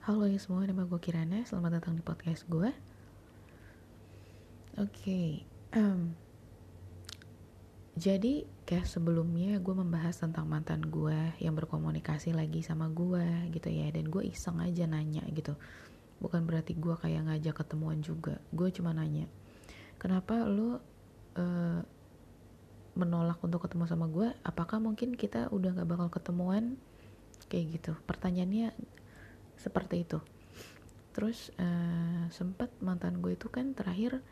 Halo ya semua, nama gue Kirana. Selamat datang di podcast gue. Oke, okay, um, jadi kayak sebelumnya gue membahas tentang mantan gue yang berkomunikasi lagi sama gue gitu ya, dan gue iseng aja nanya gitu. Bukan berarti gue kayak ngajak ketemuan juga. Gue cuma nanya, kenapa lo uh, menolak untuk ketemu sama gue? Apakah mungkin kita udah gak bakal ketemuan? Kayak gitu. Pertanyaannya seperti itu. Terus uh, sempet mantan gue itu kan terakhir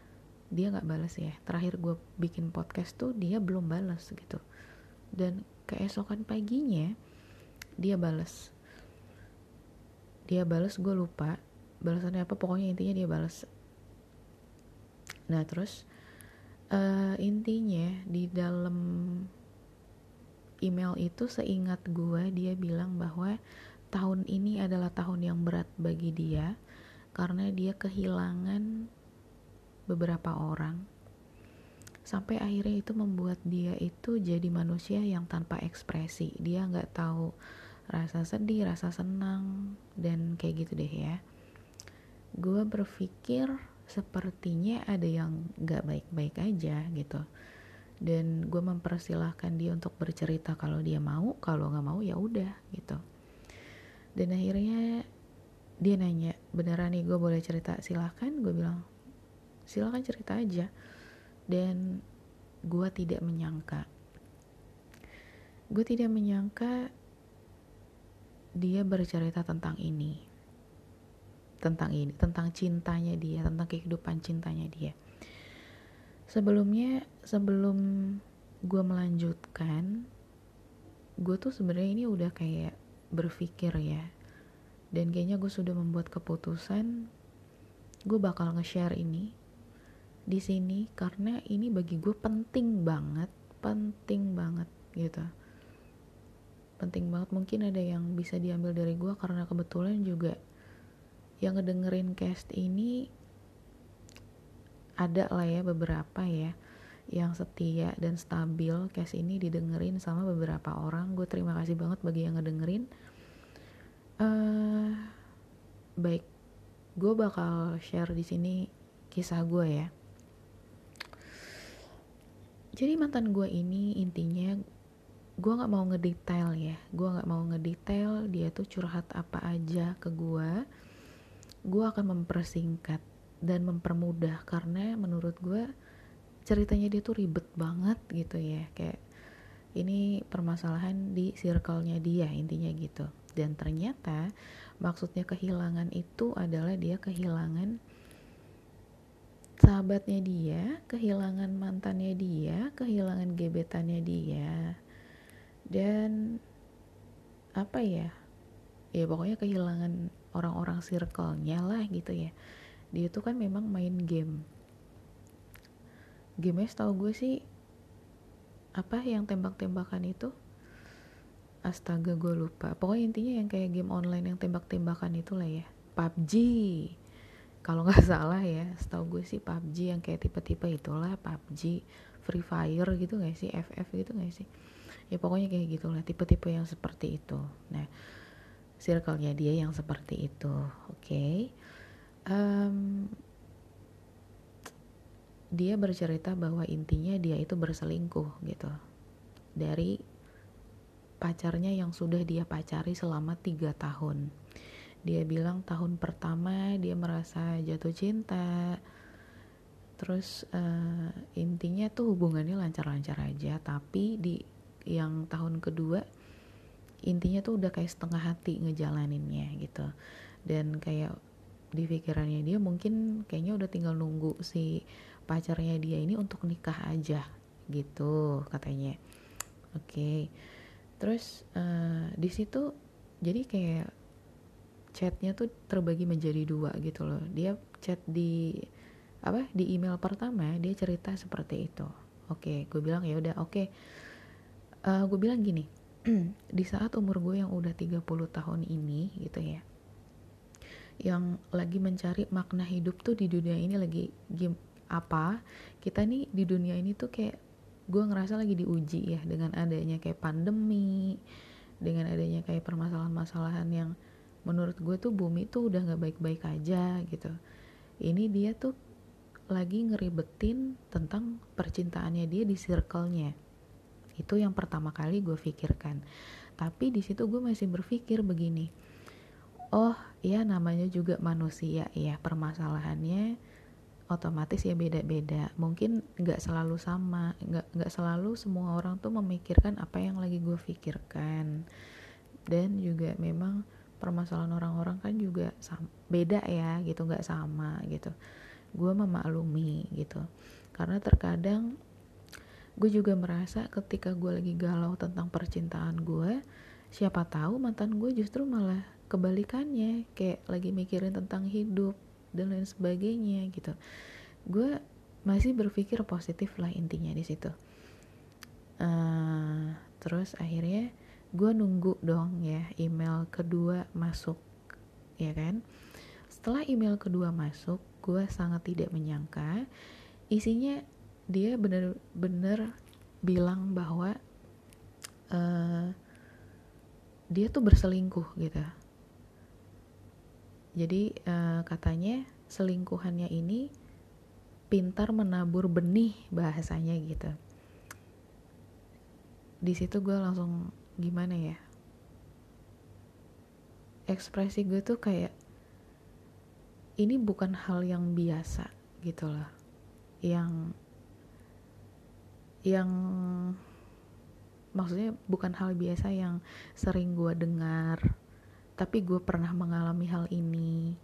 dia nggak balas ya. Terakhir gue bikin podcast tuh dia belum balas gitu. Dan keesokan paginya dia balas dia balas gue lupa balasannya apa. Pokoknya intinya dia balas nah terus uh, intinya di dalam email itu seingat gue dia bilang bahwa tahun ini adalah tahun yang berat bagi dia karena dia kehilangan beberapa orang. Sampai akhirnya itu membuat dia itu jadi manusia yang tanpa ekspresi. Dia nggak tahu rasa sedih rasa senang dan kayak gitu deh ya. Gue berpikir sepertinya ada yang nggak baik-baik aja gitu. Dan gue mempersilahkan dia untuk bercerita kalau dia mau kalau nggak mau ya udah gitu dan akhirnya dia nanya beneran nih gue boleh cerita? Silahkan. Gue bilang silahkan cerita aja. Dan gue tidak menyangka gue tidak menyangka dia bercerita tentang ini tentang ini tentang cintanya dia tentang kehidupan cintanya dia. Sebelumnya sebelum gue melanjutkan gue tuh sebenarnya ini udah kayak berpikir ya. Dan kayaknya gue sudah membuat keputusan gue bakal nge-share ini di sini karena ini bagi gue penting banget penting banget gitu. Penting banget. Mungkin ada yang bisa diambil dari gue karena kebetulan juga yang ngedengerin cast ini ada lah ya beberapa ya yang setia dan stabil case ini didengerin sama beberapa orang. Gue terima kasih banget bagi yang ngedengerin. Uh, baik gue bakal share di sini kisah gue ya. Jadi mantan gue ini intinya gue nggak mau ngedetail ya. Gue nggak mau ngedetail dia tuh curhat apa aja ke gue gue akan mempersingkat dan mempermudah karena menurut gue ceritanya dia tuh ribet banget gitu ya. Kayak ini permasalahan di circle-nya dia intinya gitu. Dan ternyata maksudnya kehilangan itu adalah dia kehilangan sahabatnya dia kehilangan mantannya dia kehilangan gebetannya dia. Dan apa ya? Ya pokoknya kehilangan orang-orang circle-nya lah gitu ya. Dia tuh kan memang main game game tau gue sih apa yang tembak-tembakan itu? Astaga gue lupa. Pokoknya intinya yang kayak game online yang tembak-tembakan itulah ya. PUBG kalau nggak salah ya setahu gue sih PUBG yang kayak tipe-tipe itulah PUBG Free Fire gitu gak sih? FF gitu gak sih? Ya pokoknya kayak gitulah tipe-tipe yang seperti itu. Nah circle-nya dia yang seperti itu. Oke. Okay. um, dia bercerita bahwa intinya dia itu berselingkuh gitu. Dari pacarnya yang sudah dia pacari selama tiga tahun. Dia bilang tahun pertama dia merasa jatuh cinta. Terus uh, intinya tuh hubungannya lancar-lancar aja tapi di yang tahun kedua intinya tuh udah kayak setengah hati ngejalaninnya gitu. Dan kayak di pikirannya dia mungkin kayaknya udah tinggal nunggu si pacarnya dia ini untuk nikah aja gitu katanya oke okay. terus uh, di situ jadi kayak chatnya tuh terbagi menjadi dua gitu loh dia chat di apa di email pertama dia cerita seperti itu oke okay, gue bilang ya udah oke okay. uh, gue bilang gini di saat umur gue yang udah 30 tahun ini gitu ya yang lagi mencari makna hidup tuh di dunia ini lagi apa kita nih di dunia ini tuh kayak gue ngerasa lagi diuji ya dengan adanya kayak pandemi dengan adanya kayak permasalahan-masalahan yang menurut gue tuh bumi tuh udah nggak baik-baik aja gitu. Ini dia tuh lagi ngeribetin tentang percintaannya dia di circle-nya. Itu yang pertama kali gue pikirkan. Tapi di situ gue masih berpikir begini oh ya namanya juga manusia ya permasalahannya otomatis ya beda-beda. Mungkin nggak selalu sama nggak nggak selalu semua orang tuh memikirkan apa yang lagi gue pikirkan. Dan juga memang permasalahan orang-orang kan juga sama, beda ya gitu nggak sama gitu. Gue memaklumi gitu. Karena terkadang gue juga merasa ketika gue lagi galau tentang percintaan gue siapa tahu mantan gue justru malah kebalikannya. Kayak lagi mikirin tentang hidup dan lain sebagainya gitu. Gue masih berpikir positif lah intinya di situ. Uh, terus akhirnya gue nunggu dong ya email kedua masuk ya kan? Setelah email kedua masuk gue sangat tidak menyangka isinya dia bener-bener bilang bahwa uh, dia tuh berselingkuh gitu jadi uh, katanya selingkuhannya ini pintar menabur benih bahasanya gitu. Di situ gue langsung gimana ya? Ekspresi gue tuh kayak ini bukan hal yang biasa gitu loh. Yang yang maksudnya bukan hal biasa yang sering gue dengar tapi gue pernah mengalami hal ini.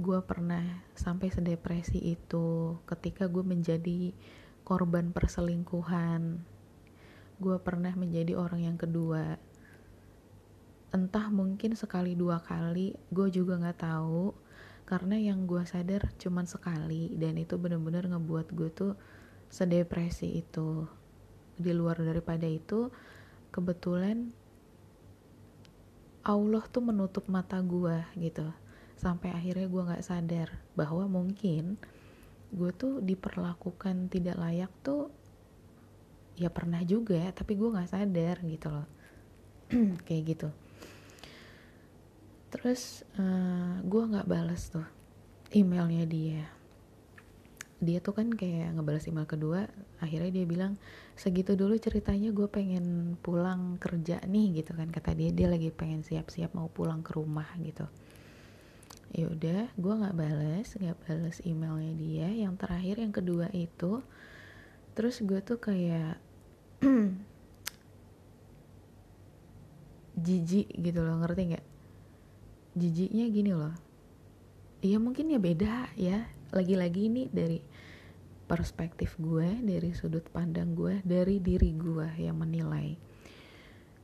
Gue pernah sampai sedepresi itu ketika gue menjadi korban perselingkuhan. Gue pernah menjadi orang yang kedua. Entah mungkin sekali dua kali gue juga nggak tahu. Karena yang gue sadar cuman sekali dan itu bener-bener ngebuat gue tuh sedepresi itu. Di luar daripada itu kebetulan Allah tuh menutup mata gue gitu. Sampai akhirnya gue nggak sadar bahwa mungkin gue tuh diperlakukan tidak layak tuh ya pernah juga tapi gue nggak sadar gitu loh. Kayak gitu. Terus uh, eh, gue nggak balas tuh emailnya dia dia tuh kan kayak ngebalas email kedua akhirnya dia bilang segitu dulu ceritanya gue pengen pulang kerja nih gitu kan kata dia. Dia lagi pengen siap-siap mau pulang ke rumah gitu. Ya udah gue nggak balas nggak balas emailnya dia. Yang terakhir yang kedua itu terus gue tuh kayak jijik gitu loh ngerti nggak? Jijiknya gini loh. Iya mungkin ya beda ya. Lagi-lagi ini dari perspektif gue dari sudut pandang gue dari diri gue yang menilai.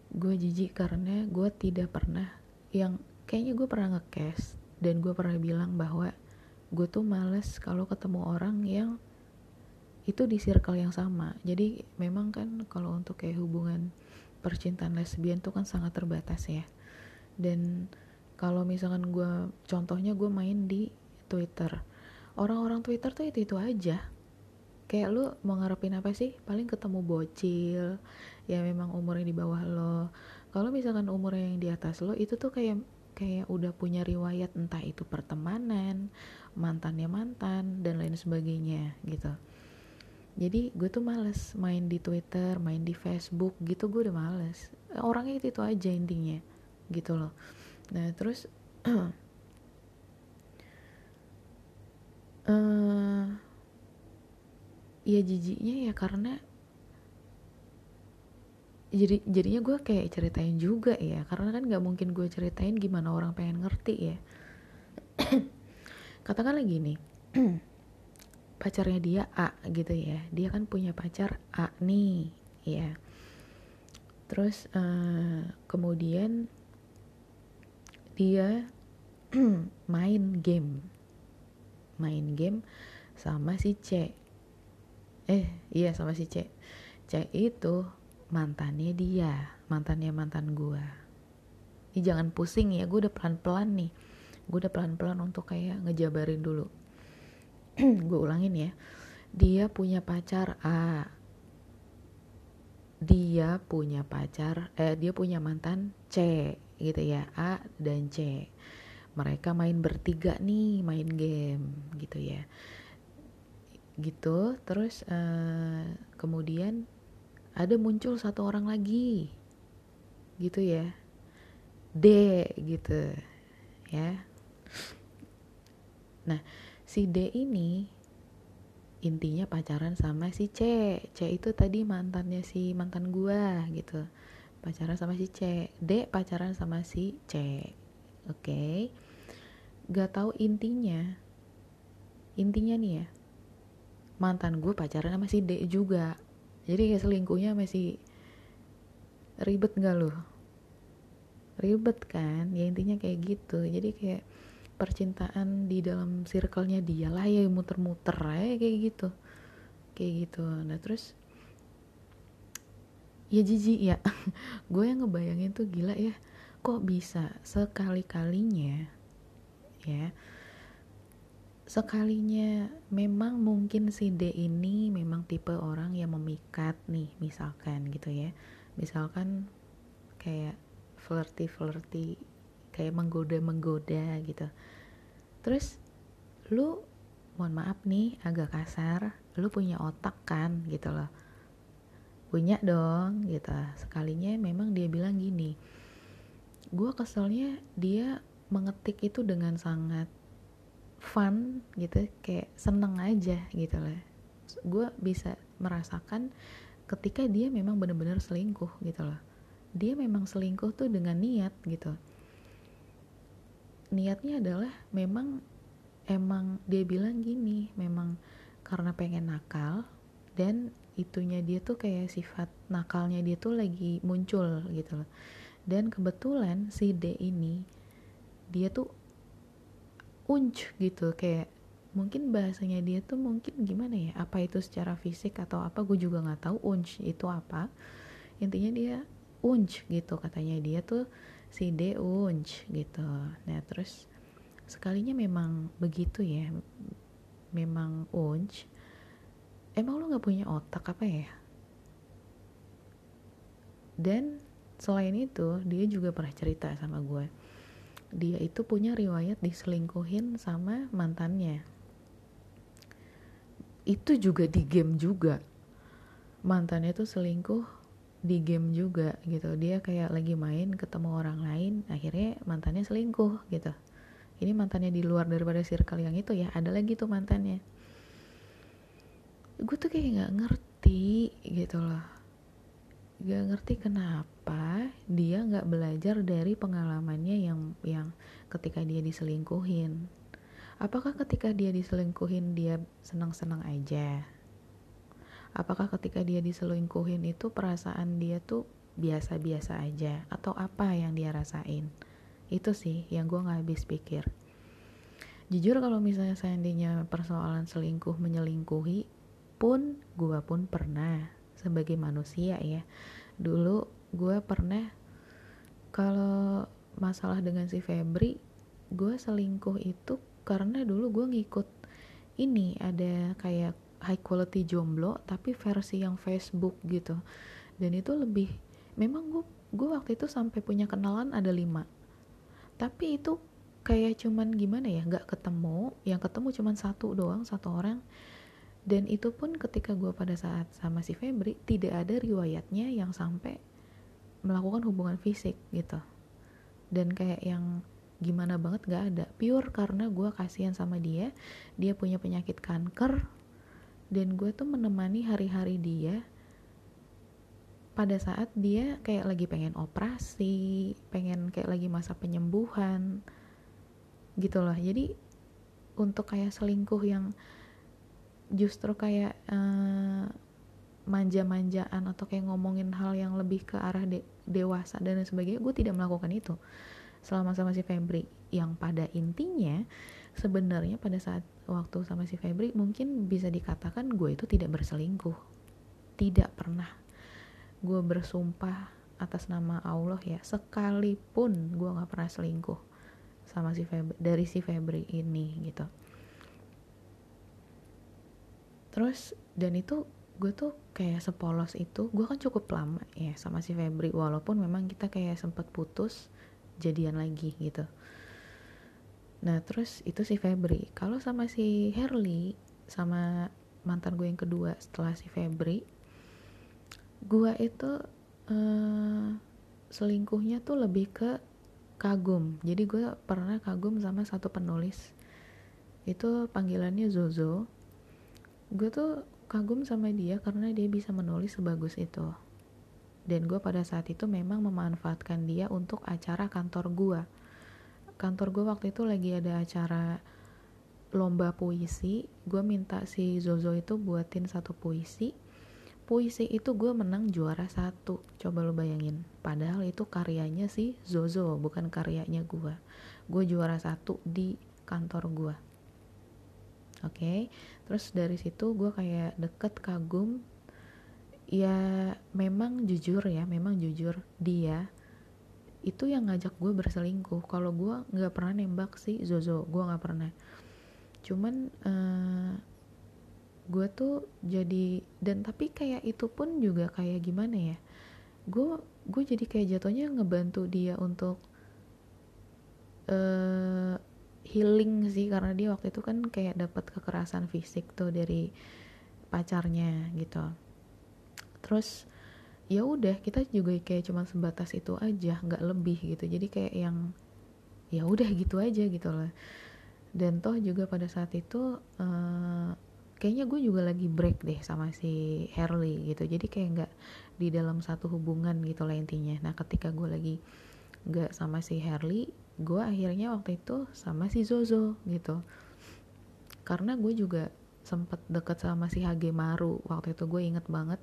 Gue jijik karena gue tidak pernah yang kayaknya gue pernah ngecast dan gue pernah bilang bahwa gue tuh males kalau ketemu orang yang itu di circle yang sama. Jadi memang kan kalau untuk kayak hubungan percintaan lesbian tuh kan sangat terbatas ya. Dan kalau misalkan gue contohnya gue main di Twitter. Orang-orang Twitter tuh itu itu aja kayak lu mau ngarepin apa sih? Paling ketemu bocil ya memang umurnya di bawah lo. Kalau misalkan umurnya yang di atas lo itu tuh kayak kayak udah punya riwayat entah itu pertemanan mantannya mantan dan lain sebagainya gitu. Jadi gue tuh males main di Twitter main di Facebook gitu gue udah males. Orangnya itu itu aja intinya gitu loh. Nah terus uh, ya jijiknya ya karena jadi jadinya gue kayak ceritain juga ya. Karena kan nggak mungkin gue ceritain gimana orang pengen ngerti ya. Katakanlah gini pacarnya dia A gitu ya. Dia kan punya pacar A nih ya. Terus uh, kemudian dia main game. Main game sama si C eh iya sama si C. C itu mantannya dia mantannya mantan gue ini jangan pusing ya gue udah pelan-pelan nih. Gue udah pelan-pelan untuk kayak ngejabarin dulu. Gue ulangin ya. Dia punya pacar A. Dia punya pacar eh dia punya mantan C gitu ya A dan C. Mereka main bertiga nih main game gitu ya gitu terus uh, kemudian ada muncul satu orang lagi gitu ya. D gitu ya. Nah si D ini intinya pacaran sama si C. C itu tadi mantannya si mantan gua gitu. Pacaran sama si C. D pacaran sama si C oke. Okay. gak tahu intinya. Intinya nih ya mantan gue pacaran sama si D juga. Jadi kayak selingkuhnya masih ribet gak loh ribet kan? Ya intinya kayak gitu. Jadi kayak percintaan di dalam circle-nya dia lah ya muter-muter aja kayak gitu. Kayak gitu. Nah terus ya jijik ya. Gue yang ngebayangin tuh gila ya. Kok bisa sekali-kalinya ya sekalinya memang mungkin si D ini memang tipe orang yang memikat nih misalkan gitu ya. Misalkan kayak flirty flirty kayak menggoda-menggoda gitu. Terus lu mohon maaf nih agak kasar lu punya otak kan gitu loh. Punya dong gitu. Sekalinya memang dia bilang gini gue keselnya dia mengetik itu dengan sangat fun gitu kayak seneng aja gitu loh gue bisa merasakan ketika dia memang benar-benar selingkuh gitu loh. Dia memang selingkuh tuh dengan niat gitu. Niatnya adalah memang emang dia bilang gini memang karena pengen nakal dan itunya dia tuh kayak sifat nakalnya dia tuh lagi muncul gitu loh. Dan kebetulan si D ini dia tuh unc gitu kayak mungkin bahasanya dia tuh mungkin gimana ya apa itu secara fisik atau apa gue juga nggak tahu unc itu apa. Intinya dia unc gitu katanya dia tuh si D unc gitu. Nah terus sekalinya memang begitu ya memang unc. Emang lu nggak punya otak apa ya? Dan selain itu dia juga pernah cerita sama gue dia itu punya riwayat diselingkuhin sama mantannya. Itu juga di game juga. Mantannya tuh selingkuh di game juga gitu. Dia kayak lagi main ketemu orang lain akhirnya mantannya selingkuh gitu. Ini mantannya di luar daripada circle yang itu ya ada lagi tuh mantannya. Gue tuh kayak nggak ngerti gitu loh gak ngerti kenapa dia nggak belajar dari pengalamannya yang yang ketika dia diselingkuhin. Apakah ketika dia diselingkuhin dia senang-senang aja? Apakah ketika dia diselingkuhin itu perasaan dia tuh biasa-biasa aja? Atau apa yang dia rasain? Itu sih yang gue nggak habis pikir. Jujur kalau misalnya seandainya persoalan selingkuh menyelingkuhi pun gue pun pernah sebagai manusia ya. Dulu gue pernah kalau masalah dengan si Febri gue selingkuh itu karena dulu gue ngikut ini ada kayak high quality jomblo tapi versi yang Facebook gitu. Dan itu lebih memang gue gue waktu itu sampai punya kenalan ada lima. Tapi itu kayak cuman gimana ya nggak ketemu yang ketemu cuman satu doang satu orang dan itu pun ketika gue pada saat sama si Febri tidak ada riwayatnya yang sampai melakukan hubungan fisik gitu. Dan kayak yang gimana banget gak ada. Pure karena gue kasihan sama dia dia punya penyakit kanker dan gue tuh menemani hari-hari dia. Pada saat dia kayak lagi pengen operasi, pengen kayak lagi masa penyembuhan gitu loh. Jadi untuk kayak selingkuh yang justru kayak uh, manja-manjaan atau kayak ngomongin hal yang lebih ke arah de dewasa dan sebagainya, gue tidak melakukan itu. Selama sama si Febri. Yang pada intinya sebenarnya pada saat waktu sama si Febri mungkin bisa dikatakan gue itu tidak berselingkuh. Tidak pernah. Gue bersumpah atas nama Allah ya sekalipun gue nggak pernah selingkuh sama si Febri dari si Febri ini gitu terus dan itu gue tuh kayak sepolos itu gue kan cukup lama ya sama si Febri walaupun memang kita kayak sempat putus jadian lagi gitu. Nah terus itu si Febri. Kalau sama si Herli sama mantan gue yang kedua setelah si Febri gue itu uh, selingkuhnya tuh lebih ke kagum. Jadi gue pernah kagum sama satu penulis. Itu panggilannya Zozo gue tuh kagum sama dia karena dia bisa menulis sebagus itu. Dan gue pada saat itu memang memanfaatkan dia untuk acara kantor gue kantor gue waktu itu lagi ada acara lomba puisi. Gue minta si Zozo itu buatin satu puisi. Puisi itu gue menang juara satu. Coba lo bayangin. Padahal itu karyanya si Zozo bukan karyanya gue gue juara satu di kantor gue oke. Okay? terus dari situ gue kayak deket kagum. Ya memang jujur ya memang jujur dia itu yang ngajak gue berselingkuh. Kalau gue nggak pernah nembak si Zozo gue nggak pernah. Cuman uh, gue tuh jadi dan tapi kayak itu pun juga kayak gimana ya gue gue jadi kayak jatuhnya ngebantu dia untuk uh, healing sih karena dia waktu itu kan kayak dapat kekerasan fisik tuh dari pacarnya gitu. Terus ya udah kita juga kayak cuma sebatas itu aja nggak lebih gitu. Jadi kayak yang ya udah gitu aja gitu loh dan toh juga pada saat itu uh, kayaknya gue juga lagi break deh sama si Harley gitu. Jadi kayak nggak di dalam satu hubungan gitu lah intinya. Nah ketika gue lagi nggak sama si Harley gue akhirnya waktu itu sama si Zozo gitu. Karena gue juga sempet deket sama si Hage Maru waktu itu gue inget banget.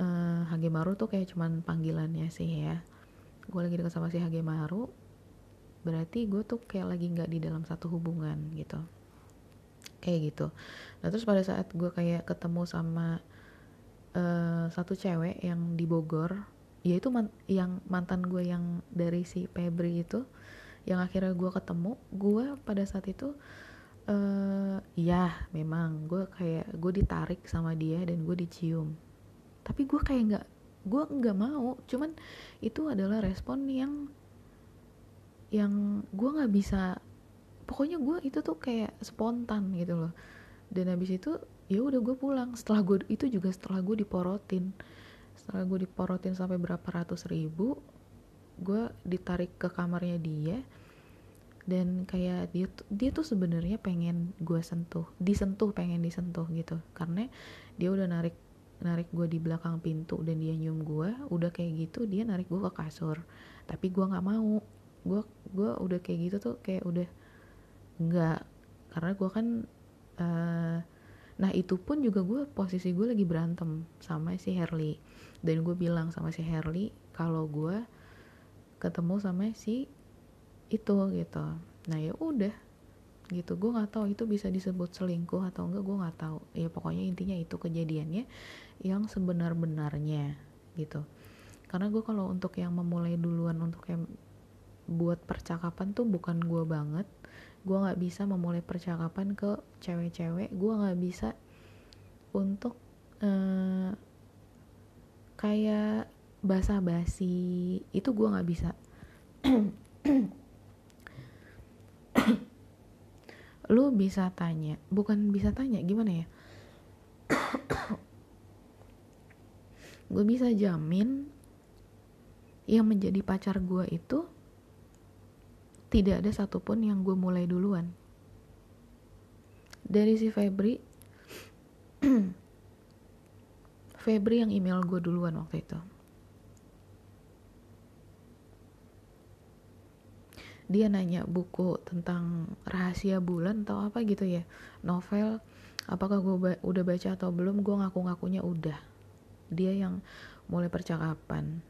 Uh, Hagemaru tuh kayak cuman panggilannya sih ya. Gue lagi deket sama si Hagemaru berarti gue tuh kayak lagi nggak di dalam satu hubungan gitu. Kayak gitu. Nah terus pada saat gue kayak ketemu sama uh, satu cewek yang di Bogor ya itu man yang mantan gue yang dari si Febri itu yang akhirnya gue ketemu gue pada saat itu uh, ya memang gue kayak gue ditarik sama dia dan gue dicium. Tapi gue kayak nggak gue nggak mau cuman itu adalah respon yang yang gue nggak bisa pokoknya gue itu tuh kayak spontan gitu loh. Dan habis itu ya udah gue pulang. Setelah gue itu juga setelah gue diporotin setelah gue diporotin sampai berapa ratus ribu gue ditarik ke kamarnya dia. Dan kayak dia dia tuh sebenarnya pengen gue sentuh disentuh pengen disentuh gitu. Karena dia udah narik narik gue di belakang pintu dan dia nyium gue udah kayak gitu dia narik gue ke kasur. Tapi gue nggak mau. Gue gue udah kayak gitu tuh kayak udah nggak. Karena gue kan uh, nah itu pun juga gue posisi gue lagi berantem sama si Herli dan gue bilang sama si Herli kalau gue ketemu sama si itu gitu. Nah ya udah gitu. Gue nggak tahu itu bisa disebut selingkuh atau enggak gue nggak tahu. Ya pokoknya intinya itu kejadiannya yang sebenar-benarnya gitu. Karena gue kalau untuk yang memulai duluan untuk yang buat percakapan tuh bukan gue banget. Gue nggak bisa memulai percakapan ke cewek-cewek. Gue nggak bisa untuk uh, kayak basa-basi itu gue nggak bisa. Lu bisa tanya bukan bisa tanya gimana ya? Gue bisa jamin yang menjadi pacar gue itu tidak ada satupun yang gue mulai duluan. Dari si Febri Febri yang email gue duluan waktu itu. Dia nanya buku tentang rahasia bulan atau apa gitu ya. Novel apakah gue ba udah baca atau belum? Gue ngaku-ngakunya udah. Dia yang mulai percakapan.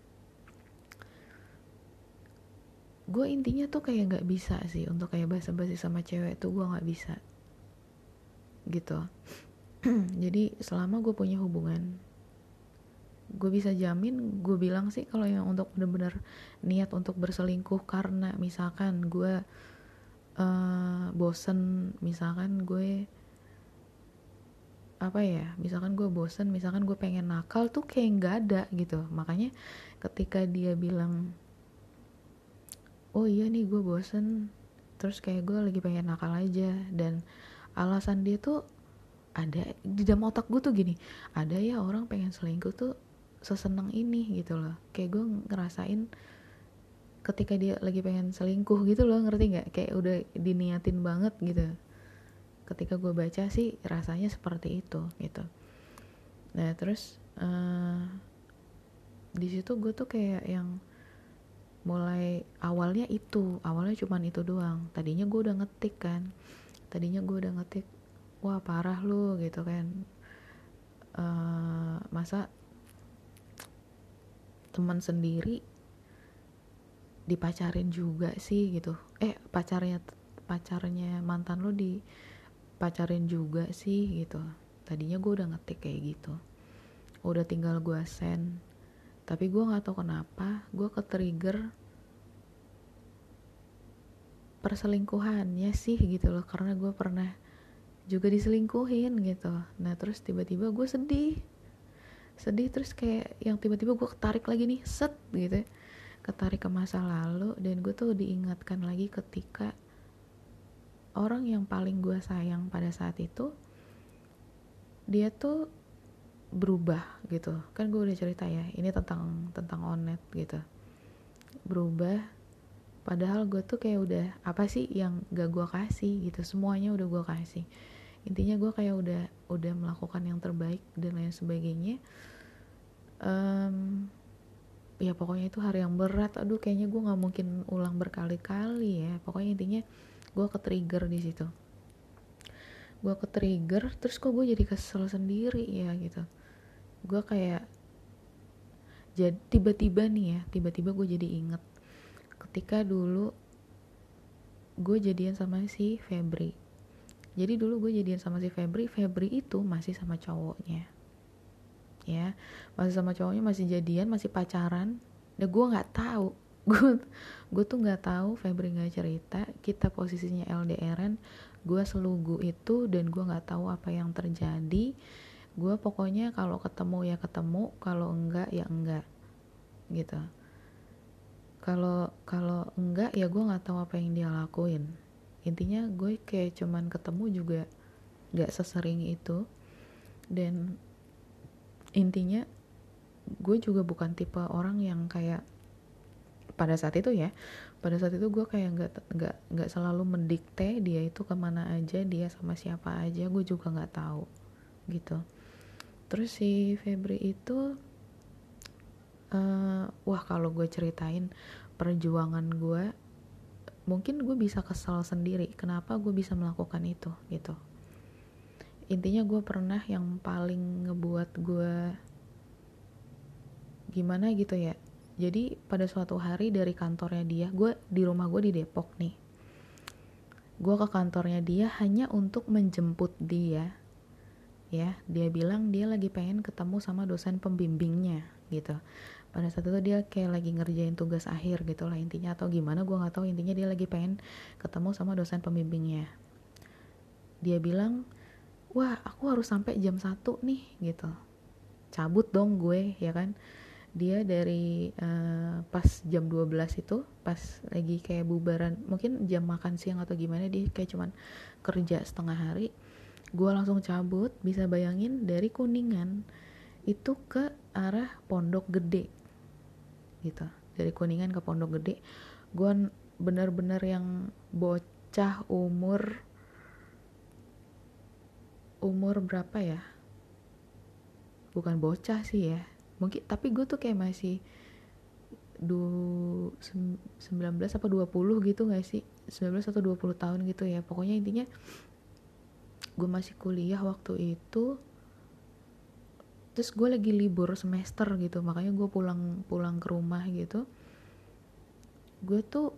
Gue intinya tuh kayak nggak bisa sih untuk kayak basa-basi sama cewek tuh gue nggak bisa. Gitu. Jadi selama gue punya hubungan gue bisa jamin gue bilang sih kalau yang untuk bener-bener niat untuk berselingkuh karena misalkan gue uh, bosen misalkan gue apa ya misalkan gue bosen misalkan gue pengen nakal tuh kayak nggak ada gitu. Makanya ketika dia bilang oh iya nih gue bosen terus kayak gue lagi pengen nakal aja dan alasan dia tuh ada di dalam otak gue tuh gini ada ya orang pengen selingkuh tuh seseneng ini gitu loh. Kayak gue ngerasain ketika dia lagi pengen selingkuh gitu loh ngerti nggak? Kayak udah diniatin banget gitu. Ketika gue baca sih rasanya seperti itu gitu. Nah terus uh, di situ gue tuh kayak yang mulai awalnya itu awalnya cuman itu doang. Tadinya gue udah ngetik kan. Tadinya gue udah ngetik wah parah lu gitu kan. Uh, masa teman sendiri dipacarin juga sih gitu. Eh pacarnya pacarnya mantan lo di pacarin juga sih gitu. Tadinya gue udah ngetik kayak gitu. Udah tinggal gue send. Tapi gue nggak tahu kenapa gue ke trigger perselingkuhannya sih gitu loh. Karena gue pernah juga diselingkuhin gitu. Nah terus tiba-tiba gue sedih sedih terus kayak yang tiba-tiba gue ketarik lagi nih set gitu. Ketarik ke masa lalu dan gue tuh diingatkan lagi ketika orang yang paling gue sayang pada saat itu dia tuh berubah gitu. Kan gue udah cerita ya ini tentang tentang onet gitu. Berubah padahal gue tuh kayak udah apa sih yang gak gue kasih gitu. Semuanya udah gue kasih intinya gue kayak udah udah melakukan yang terbaik dan lain sebagainya. Um, ya pokoknya itu hari yang berat. Aduh kayaknya gue nggak mungkin ulang berkali-kali ya. Pokoknya intinya gue ke trigger di situ. Gue ke trigger terus kok gue jadi kesel sendiri ya gitu. Gue kayak jadi tiba-tiba nih ya tiba-tiba gue jadi inget. Ketika dulu gue jadian sama si Febri jadi dulu gue jadian sama si Febri Febri itu masih sama cowoknya. Ya masih sama cowoknya masih jadian masih pacaran. Dan gue nggak tahu gue gue tuh nggak tahu Febri nggak cerita kita posisinya LDRan gue selugu itu dan gue nggak tahu apa yang terjadi. Gue pokoknya kalau ketemu ya ketemu kalau enggak ya enggak gitu. Kalau kalau enggak ya gue nggak tahu apa yang dia lakuin intinya gue kayak cuman ketemu juga gak sesering itu. Dan intinya gue juga bukan tipe orang yang kayak pada saat itu ya pada saat itu gue kayak nggak nggak nggak selalu mendikte dia itu ke mana aja dia sama siapa aja gue juga nggak tahu gitu. Terus si Febri itu uh, wah kalau gue ceritain perjuangan gue mungkin gue bisa kesal sendiri kenapa gue bisa melakukan itu gitu. Intinya gue pernah yang paling ngebuat gue gimana gitu ya. Jadi pada suatu hari dari kantornya dia gue di rumah gue di Depok nih. Gue ke kantornya dia hanya untuk menjemput dia ya dia bilang dia lagi pengen ketemu sama dosen pembimbingnya gitu. Pada saat itu dia kayak lagi ngerjain tugas akhir gitu lah intinya atau gimana gue nggak tahu intinya dia lagi pengen ketemu sama dosen pembimbingnya. Dia bilang wah aku harus sampai jam satu nih gitu. Cabut dong gue ya kan. Dia dari uh, pas jam 12 itu pas lagi kayak bubaran mungkin jam makan siang atau gimana dia kayak cuman kerja setengah hari gue langsung cabut bisa bayangin dari kuningan itu ke arah pondok gede. Gitu. Dari kuningan ke pondok gede gue bener-bener yang bocah umur umur berapa ya? Bukan bocah sih ya. Mungkin tapi gue tuh kayak masih du, 19 apa 20 gitu gak sih? 19 atau 20 tahun gitu ya. Pokoknya intinya gue masih kuliah waktu itu terus gue lagi libur semester gitu makanya gue pulang pulang ke rumah gitu. Gue tuh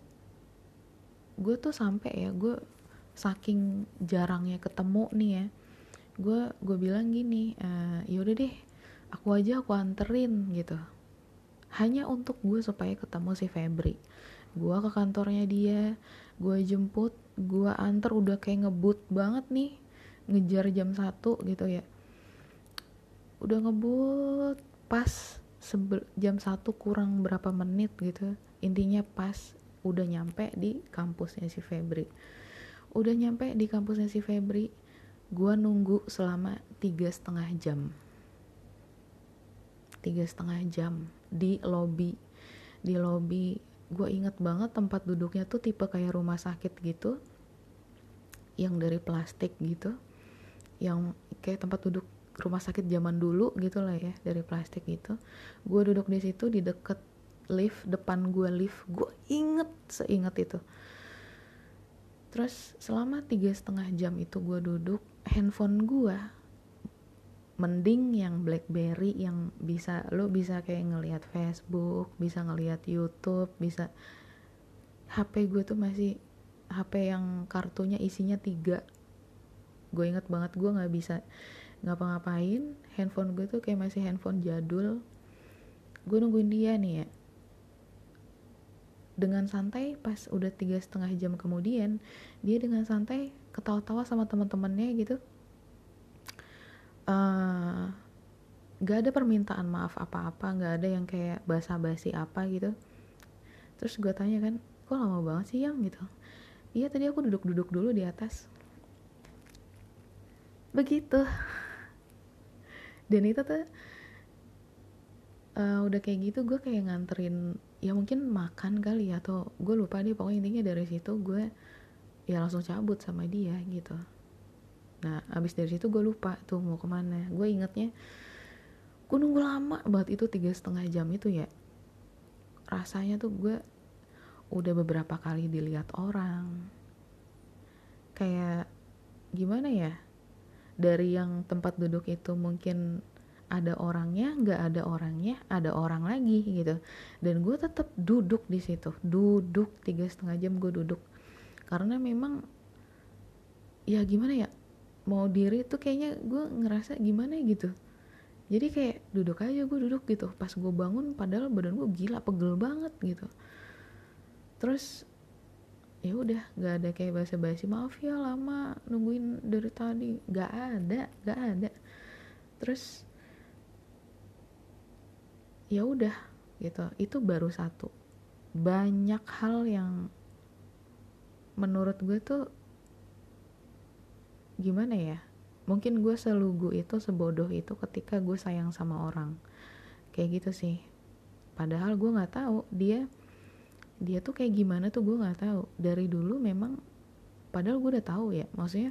gue tuh sampai ya gue saking jarangnya ketemu nih ya gue gue bilang gini e, yaudah deh aku aja aku anterin gitu. Hanya untuk gue supaya ketemu si Febri. Gue ke kantornya dia gue jemput gue anter udah kayak ngebut banget nih ngejar jam satu gitu ya. Udah ngebut pas jam satu kurang berapa menit gitu. Intinya pas udah nyampe di kampusnya si Febri. Udah nyampe di kampusnya si Febri gue nunggu selama tiga setengah jam. Tiga setengah jam di lobby di lobby gue inget banget tempat duduknya tuh tipe kayak rumah sakit gitu yang dari plastik gitu yang kayak tempat duduk rumah sakit zaman dulu gitu lah ya dari plastik gitu. Gue duduk di situ di deket lift depan gue lift. Gue inget seinget itu. Terus selama tiga setengah jam itu gue duduk handphone gue mending yang BlackBerry yang bisa lo bisa kayak ngelihat Facebook bisa ngelihat YouTube bisa HP gue tuh masih HP yang kartunya isinya tiga gue inget banget gue nggak bisa ngapa-ngapain. Handphone gue tuh kayak masih handphone jadul. Gue nungguin dia nih ya. Dengan santai pas udah tiga setengah jam kemudian dia dengan santai ketawa-tawa sama teman-temannya gitu. Uh, gak ada permintaan maaf apa-apa gak ada yang kayak basa-basi apa gitu. Terus gue tanya kan kok lama banget sih yang? gitu. Iya tadi aku duduk-duduk dulu di atas begitu. Dan itu tuh uh, udah kayak gitu gue kayak nganterin ya mungkin makan kali ya atau gue lupa deh pokoknya intinya dari situ gue ya langsung cabut sama dia gitu. Nah abis dari situ gue lupa tuh mau ke mana. Gue ingetnya gue nunggu lama banget itu tiga setengah jam itu ya. Rasanya tuh gue udah beberapa kali dilihat orang. Kayak gimana ya dari yang tempat duduk itu mungkin ada orangnya nggak ada orangnya ada orang lagi gitu. Dan gue tetap duduk di situ duduk tiga setengah jam gue duduk. Karena memang ya gimana ya mau diri tuh kayaknya gue ngerasa gimana gitu. Jadi kayak duduk aja gue duduk gitu. Pas gue bangun padahal badan gue gila pegel banget gitu. Terus ya udah nggak ada kayak basa-basi maaf ya lama nungguin dari tadi. Nggak ada nggak ada. Terus ya udah gitu. Itu baru satu. Banyak hal yang menurut gue tuh gimana ya? Mungkin gue selugu itu sebodoh itu ketika gue sayang sama orang. Kayak gitu sih. Padahal gue nggak tahu dia dia tuh kayak gimana tuh gue nggak tahu. Dari dulu memang padahal gue udah tahu ya maksudnya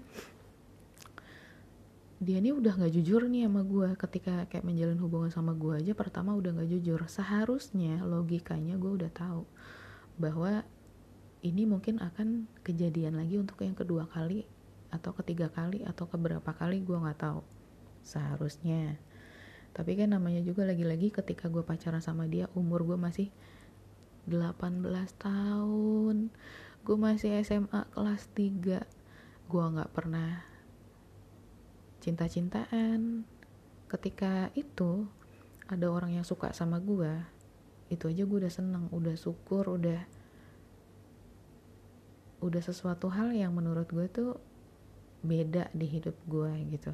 dia ini udah nggak jujur nih sama gue. Ketika kayak menjalin hubungan sama gue aja pertama udah nggak jujur. Seharusnya logikanya gue udah tahu bahwa ini mungkin akan kejadian lagi untuk yang kedua kali atau ketiga kali atau keberapa kali gue nggak tahu. Seharusnya. Tapi kan namanya juga lagi-lagi ketika gue pacaran sama dia umur gue masih 18 tahun. Gue masih SMA kelas 3 gue nggak pernah cinta-cintaan. Ketika itu ada orang yang suka sama gue itu aja gue udah seneng udah syukur udah udah sesuatu hal yang menurut gue tuh beda di hidup gue gitu.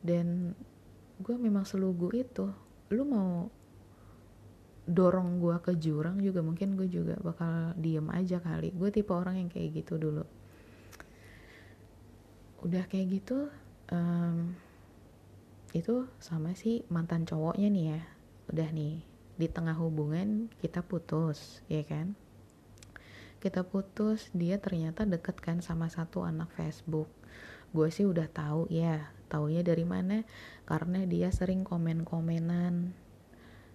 Dan gue memang selugu itu. Lu mau dorong gue ke jurang juga mungkin gue juga bakal diem aja kali. Gue tipe orang yang kayak gitu dulu. Udah kayak gitu um, itu sama si mantan cowoknya nih ya. Udah nih di tengah hubungan kita putus ya kan? Kita putus dia ternyata deket kan sama satu anak Facebook. Gue sih udah tahu ya taunya dari mana. Karena dia sering komen-komenan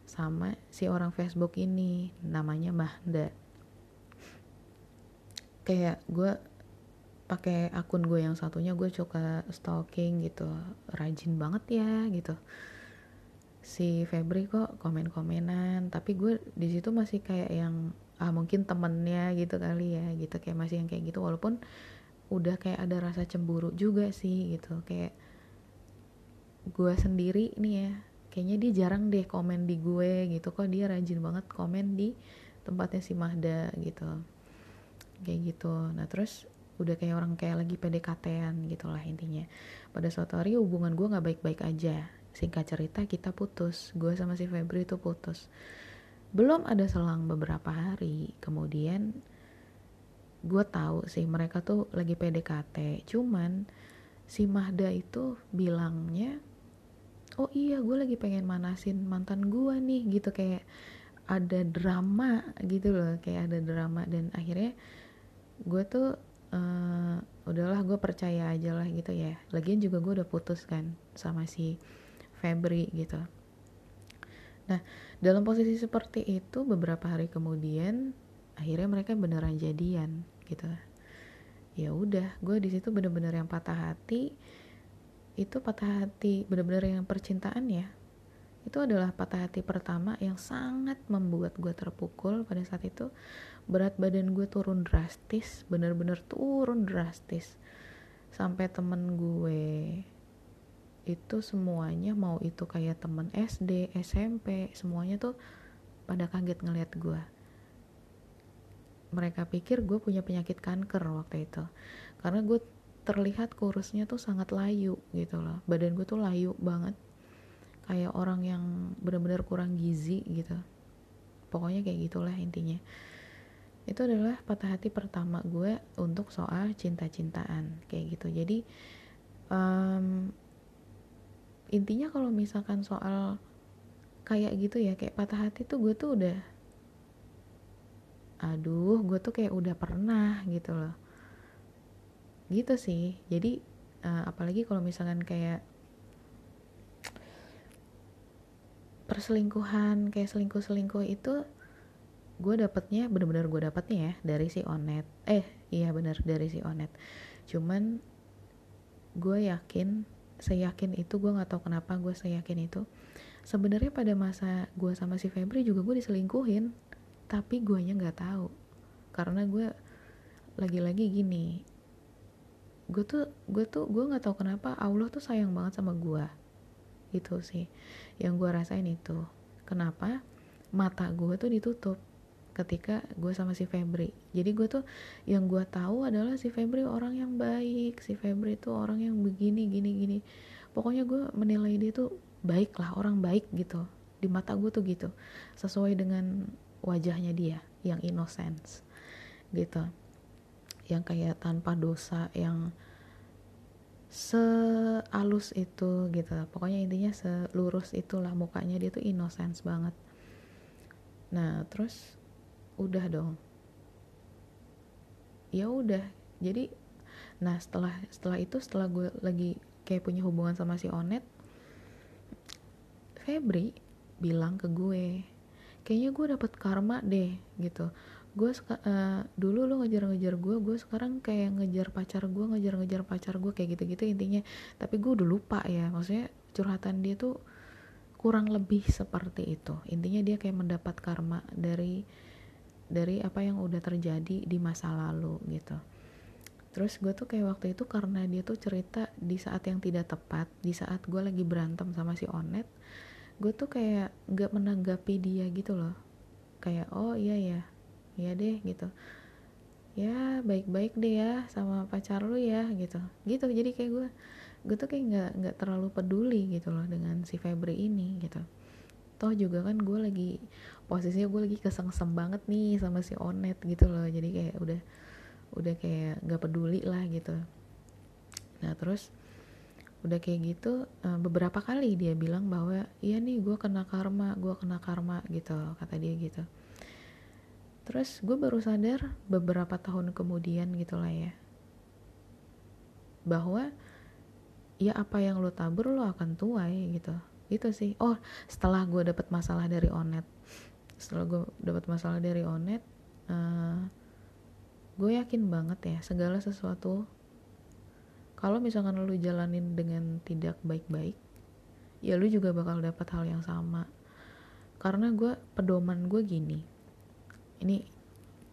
sama si orang Facebook ini namanya Mahda. Kayak gue pakai akun gue yang satunya gue suka stalking gitu rajin banget ya gitu. Si Febri kok komen-komenan tapi gue di situ masih kayak yang ah mungkin temennya gitu kali ya gitu. Kayak masih yang kayak gitu walaupun udah kayak ada rasa cemburu juga sih gitu. Kayak gue sendiri nih ya kayaknya dia jarang deh komen di gue gitu. Kok dia rajin banget komen di tempatnya si Mahda gitu. Kayak gitu. Nah terus udah kayak orang kayak lagi PDKT-an gitu lah intinya. Pada suatu hari hubungan gue nggak baik-baik aja. Singkat cerita kita putus. Gue sama si Febri itu putus. Belum ada selang beberapa hari. Kemudian gue tahu sih mereka tuh lagi PDKT cuman si Mahda itu bilangnya oh iya gue lagi pengen manasin mantan gue nih gitu. Kayak ada drama gitu loh kayak ada drama. Dan akhirnya gue tuh uh, udahlah gue percaya aja lah gitu ya. Lagian juga gue udah putus kan sama si Febri gitu. Nah dalam posisi seperti itu beberapa hari kemudian akhirnya mereka beneran jadian gitu. Ya udah gue di situ bener-bener yang patah hati itu patah hati bener-bener yang percintaan ya. Itu adalah patah hati pertama yang sangat membuat gue terpukul pada saat itu. Berat badan gue turun drastis bener-bener turun drastis. Sampai temen gue itu semuanya mau itu kayak temen SD, SMP, semuanya tuh pada kaget ngeliat gue mereka pikir gue punya penyakit kanker waktu itu. Karena gue terlihat kurusnya tuh sangat layu gitu loh. Badan gue tuh layu banget. Kayak orang yang benar-benar kurang gizi gitu. Pokoknya kayak gitulah intinya. Itu adalah patah hati pertama gue untuk soal cinta-cintaan kayak gitu. Jadi um, intinya kalau misalkan soal kayak gitu ya kayak patah hati tuh gue tuh udah aduh gue tuh kayak udah pernah gitu loh gitu sih. Jadi uh, apalagi kalau misalkan kayak perselingkuhan kayak selingkuh selingkuh itu gue dapetnya bener-bener gue dapetnya ya dari si onet. Eh iya bener dari si onet. Cuman gue yakin seyakin itu gue nggak tahu kenapa gue seyakin itu sebenarnya pada masa gue sama si Febri juga gue diselingkuhin tapi guanya nggak tahu. Karena gue lagi-lagi gini gue tuh gue tuh gue nggak tahu kenapa Allah tuh sayang banget sama gue itu sih. Yang gue rasain itu. Kenapa? Mata gue tuh ditutup ketika gue sama si Febri. Jadi gue tuh yang gue tahu adalah si Febri orang yang baik si Febri tuh orang yang begini gini gini. Pokoknya gue menilai dia tuh baik lah orang baik gitu. Di mata gue tuh gitu. Sesuai dengan wajahnya dia yang innocence. Gitu yang kayak tanpa dosa yang sealus itu gitu. Pokoknya intinya selurus itulah mukanya dia tuh innocence banget. Nah terus udah dong. Ya udah jadi nah setelah setelah itu setelah gue lagi kayak punya hubungan sama si Onet Febri bilang ke gue kayaknya gue dapet karma deh gitu gue uh, dulu lo ngejar-ngejar gue gue sekarang kayak ngejar pacar gue ngejar-ngejar pacar gue kayak gitu-gitu intinya. Tapi gue udah lupa ya maksudnya curhatan dia tuh kurang lebih seperti itu. Intinya dia kayak mendapat karma dari dari apa yang udah terjadi di masa lalu gitu. Terus gue tuh kayak waktu itu karena dia tuh cerita di saat yang tidak tepat di saat gue lagi berantem sama si Onet gue tuh kayak nggak menanggapi dia gitu loh. Kayak oh iya ya iya deh gitu. Ya baik-baik deh ya sama pacar lu ya gitu. Gitu jadi kayak gue gue tuh kayak nggak nggak terlalu peduli gitu loh dengan si Febri ini gitu. Toh juga kan gue lagi posisinya gue lagi kesengsem banget nih sama si Onet gitu loh. Jadi kayak udah udah kayak nggak peduli lah gitu. Nah terus udah kayak gitu uh, beberapa kali dia bilang bahwa iya nih gue kena karma gue kena karma gitu kata dia gitu terus gue baru sadar beberapa tahun kemudian gitulah ya. Bahwa ya apa yang lo tabur lo akan tuai gitu. Itu sih. Oh setelah gue dapet masalah dari onet. Setelah gue dapet masalah dari onet uh, gue yakin banget ya segala sesuatu. Kalau misalkan lu jalanin dengan tidak baik-baik ya lu juga bakal dapat hal yang sama. Karena gue pedoman gue gini ini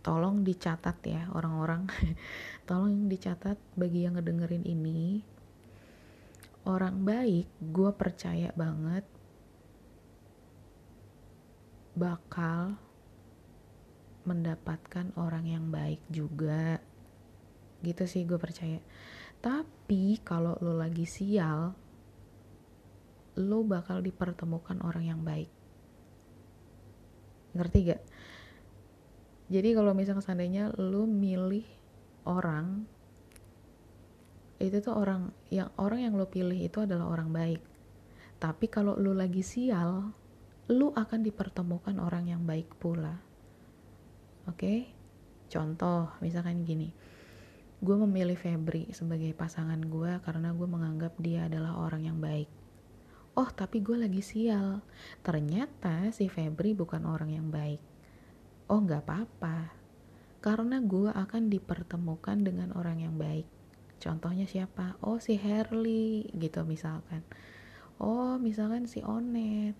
tolong dicatat ya orang-orang. Tolong dicatat bagi yang ngedengerin ini. Orang baik gue percaya banget bakal mendapatkan orang yang baik juga. Gitu sih gue percaya. Tapi kalau lo lagi sial, lo bakal dipertemukan orang yang baik. ngerti gak jadi kalau misalnya seandainya lu milih orang itu tuh orang yang orang yang lo pilih itu adalah orang baik. Tapi kalau lu lagi sial lu akan dipertemukan orang yang baik pula. Oke? Okay? contoh misalkan gini. Gue memilih Febri sebagai pasangan gue karena gue menganggap dia adalah orang yang baik. Oh tapi gue lagi sial. Ternyata si Febri bukan orang yang baik oh nggak apa-apa. Karena gue akan dipertemukan dengan orang yang baik. Contohnya siapa? Oh si Herli gitu misalkan. Oh misalkan si Onet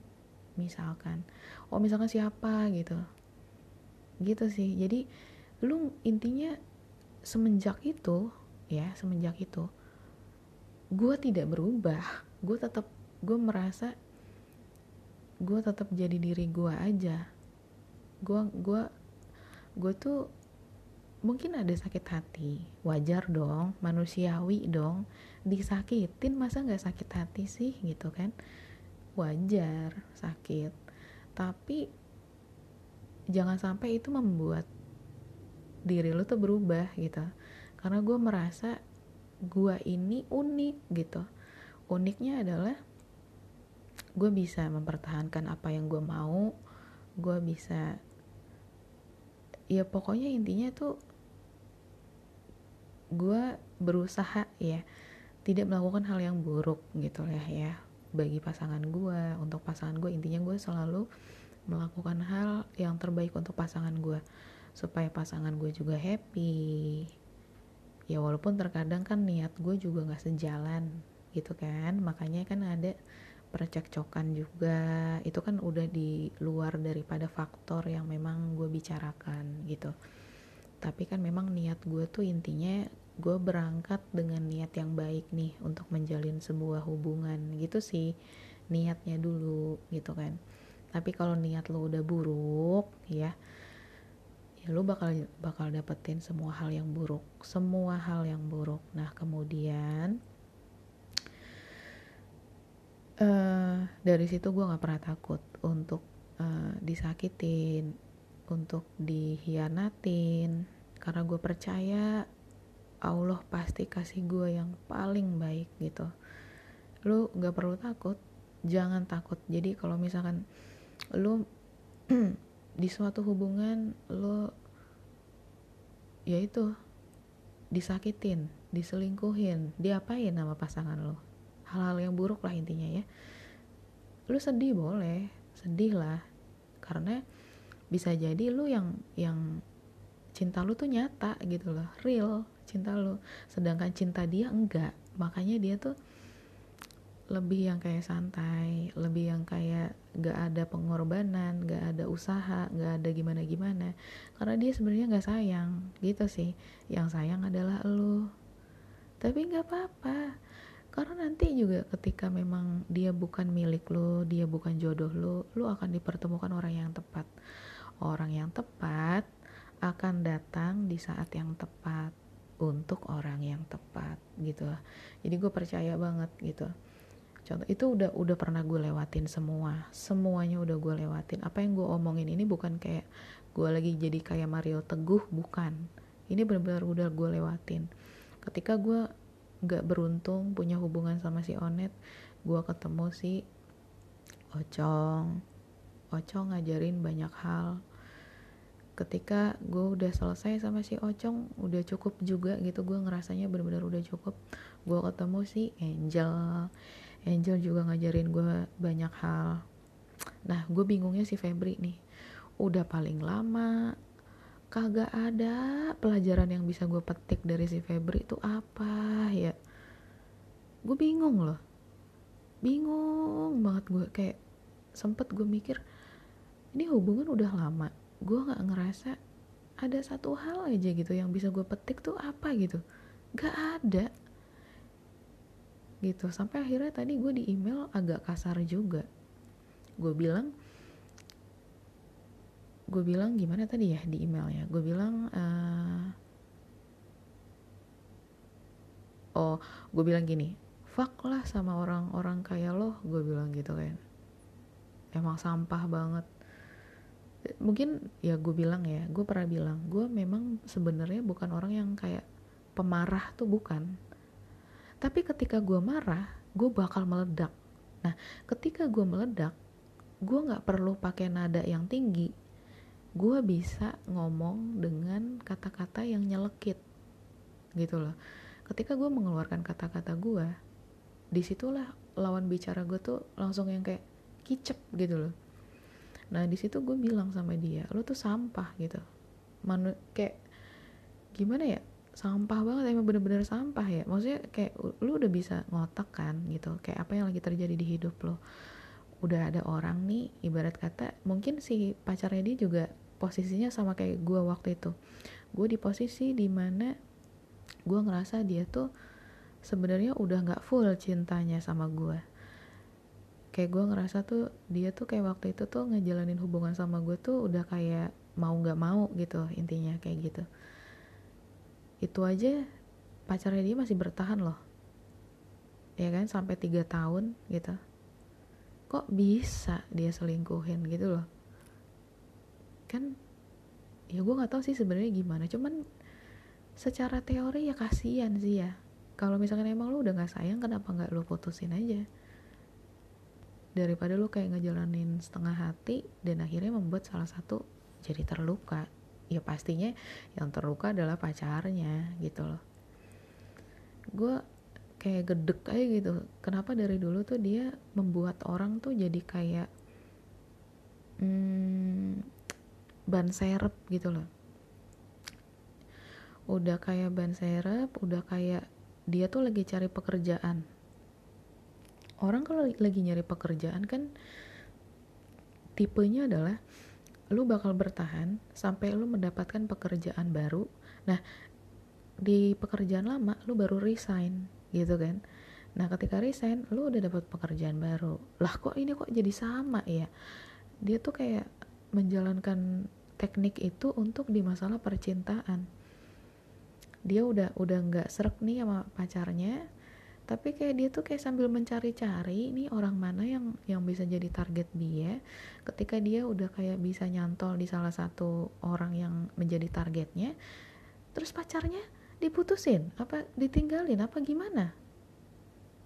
misalkan. Oh misalkan siapa gitu. Gitu sih. Jadi lu intinya semenjak itu ya semenjak itu gue tidak berubah. Gue tetap gue merasa gue tetap jadi diri gue aja gue gue gue tuh mungkin ada sakit hati. Wajar dong manusiawi dong. Disakitin masa nggak sakit hati sih gitu kan? Wajar sakit. Tapi jangan sampai itu membuat diri lu tuh berubah gitu. Karena gue merasa gue ini unik gitu. Uniknya adalah gue bisa mempertahankan apa yang gue mau gue bisa ya pokoknya intinya tuh gue berusaha ya tidak melakukan hal yang buruk gitu ya ya bagi pasangan gue untuk pasangan gue intinya gue selalu melakukan hal yang terbaik untuk pasangan gue supaya pasangan gue juga happy. Ya walaupun terkadang kan niat gue juga nggak sejalan gitu kan makanya kan ada percekcokan juga. Itu kan udah di luar daripada faktor yang memang gue bicarakan gitu. Tapi kan memang niat gue tuh intinya gue berangkat dengan niat yang baik nih untuk menjalin sebuah hubungan gitu sih niatnya dulu gitu kan. Tapi kalau niat lo udah buruk ya ya lo bakal bakal dapetin semua hal yang buruk semua hal yang buruk. Nah kemudian uh, dari situ gue nggak pernah takut untuk uh, disakitin untuk dihianatin. Karena gue percaya Allah pasti kasih gue yang paling baik gitu. Lu gak perlu takut jangan takut. Jadi kalau misalkan lu di suatu hubungan lu ya itu disakitin diselingkuhin diapain sama pasangan lo hal-hal yang buruk lah intinya ya. Lu sedih boleh sedih lah. Karena bisa jadi lu yang yang cinta lu tuh nyata gitu loh real cinta lo sedangkan cinta dia enggak. Makanya dia tuh lebih yang kayak santai lebih yang kayak gak ada pengorbanan gak ada usaha gak ada gimana gimana karena dia sebenarnya gak sayang gitu sih. Yang sayang adalah lo tapi gak apa-apa karena nanti juga ketika memang dia bukan milik lo dia bukan jodoh lo lo akan dipertemukan orang yang tepat. Orang yang tepat akan datang di saat yang tepat untuk orang yang tepat gitu. Jadi gue percaya banget gitu. Contoh itu udah udah pernah gue lewatin semua. Semuanya udah gue lewatin. Apa yang gue omongin ini bukan kayak gue lagi jadi kayak Mario Teguh bukan. Ini benar-benar udah gue lewatin. Ketika gue gak beruntung punya hubungan sama si Onet. Gue ketemu si Ocong. Ocong ngajarin banyak hal. Ketika gue udah selesai sama si Ocong udah cukup juga gitu. Gue ngerasanya bener-bener udah cukup. Gue ketemu si Angel. Angel juga ngajarin gue banyak hal. Nah gue bingungnya si Febri nih. Udah paling lama kagak ada. Pelajaran yang bisa gue petik dari si Febri itu apa ya? Gue bingung loh. Bingung banget gue kayak sempet gue mikir ini hubungan udah lama. Gue nggak ngerasa ada satu hal aja gitu yang bisa gue petik tuh apa gitu. Gak ada. Gitu. Sampai akhirnya tadi gue di email agak kasar juga. Gue bilang gue bilang gimana tadi ya di emailnya? Gue bilang uh, oh gue bilang gini fuck lah sama orang-orang kayak lo gue bilang gitu kan. Emang sampah banget. Mungkin ya gue bilang ya gue pernah bilang gue memang sebenarnya bukan orang yang kayak pemarah tuh bukan. Tapi ketika gue marah gue bakal meledak. Nah ketika gue meledak gue nggak perlu pakai nada yang tinggi gue bisa ngomong dengan kata-kata yang nyelekit gitu loh. Ketika gue mengeluarkan kata-kata gue di situlah lawan bicara gue tuh langsung yang kayak kicep gitu loh. Nah di situ gue bilang sama dia lo tuh sampah gitu. Manu kayak gimana ya? Sampah banget emang bener-bener sampah ya? Maksudnya kayak lu udah bisa ngotak kan? Gitu. Kayak apa yang lagi terjadi di hidup lo? Udah ada orang nih ibarat kata mungkin si pacarnya dia juga posisinya sama kayak gue waktu itu. Gue di posisi di mana gue ngerasa dia tuh sebenarnya udah nggak full cintanya sama gue kayak gue ngerasa tuh dia tuh kayak waktu itu tuh ngejalanin hubungan sama gue tuh udah kayak mau nggak mau gitu intinya kayak gitu. Itu aja pacarnya dia masih bertahan loh. Ya kan sampai tiga tahun gitu. Kok bisa dia selingkuhin gitu loh kan ya gue nggak tahu sih sebenarnya gimana. Cuman secara teori ya kasihan sih ya. Kalau misalkan emang lu udah nggak sayang kenapa nggak lu putusin aja? Daripada lu kayak ngejalanin setengah hati dan akhirnya membuat salah satu jadi terluka. Ya pastinya yang terluka adalah pacarnya gitu loh. Gue kayak gedek aja gitu. Kenapa dari dulu tuh dia membuat orang tuh jadi kayak hmm, ban serep gitu loh. Udah kayak ban serep udah kayak dia tuh lagi cari pekerjaan. Orang kalau lagi nyari pekerjaan kan tipenya adalah lu bakal bertahan sampai lu mendapatkan pekerjaan baru. Nah di pekerjaan lama lu baru resign gitu kan. Nah ketika resign lu udah dapat pekerjaan baru. Lah kok ini kok jadi sama ya? Dia tuh kayak menjalankan teknik itu untuk di masalah percintaan. Dia udah udah nggak serak nih sama pacarnya tapi kayak dia tuh kayak sambil mencari-cari ini orang mana yang yang bisa jadi target dia ketika dia udah kayak bisa nyantol di salah satu orang yang menjadi targetnya terus pacarnya diputusin apa ditinggalin apa gimana?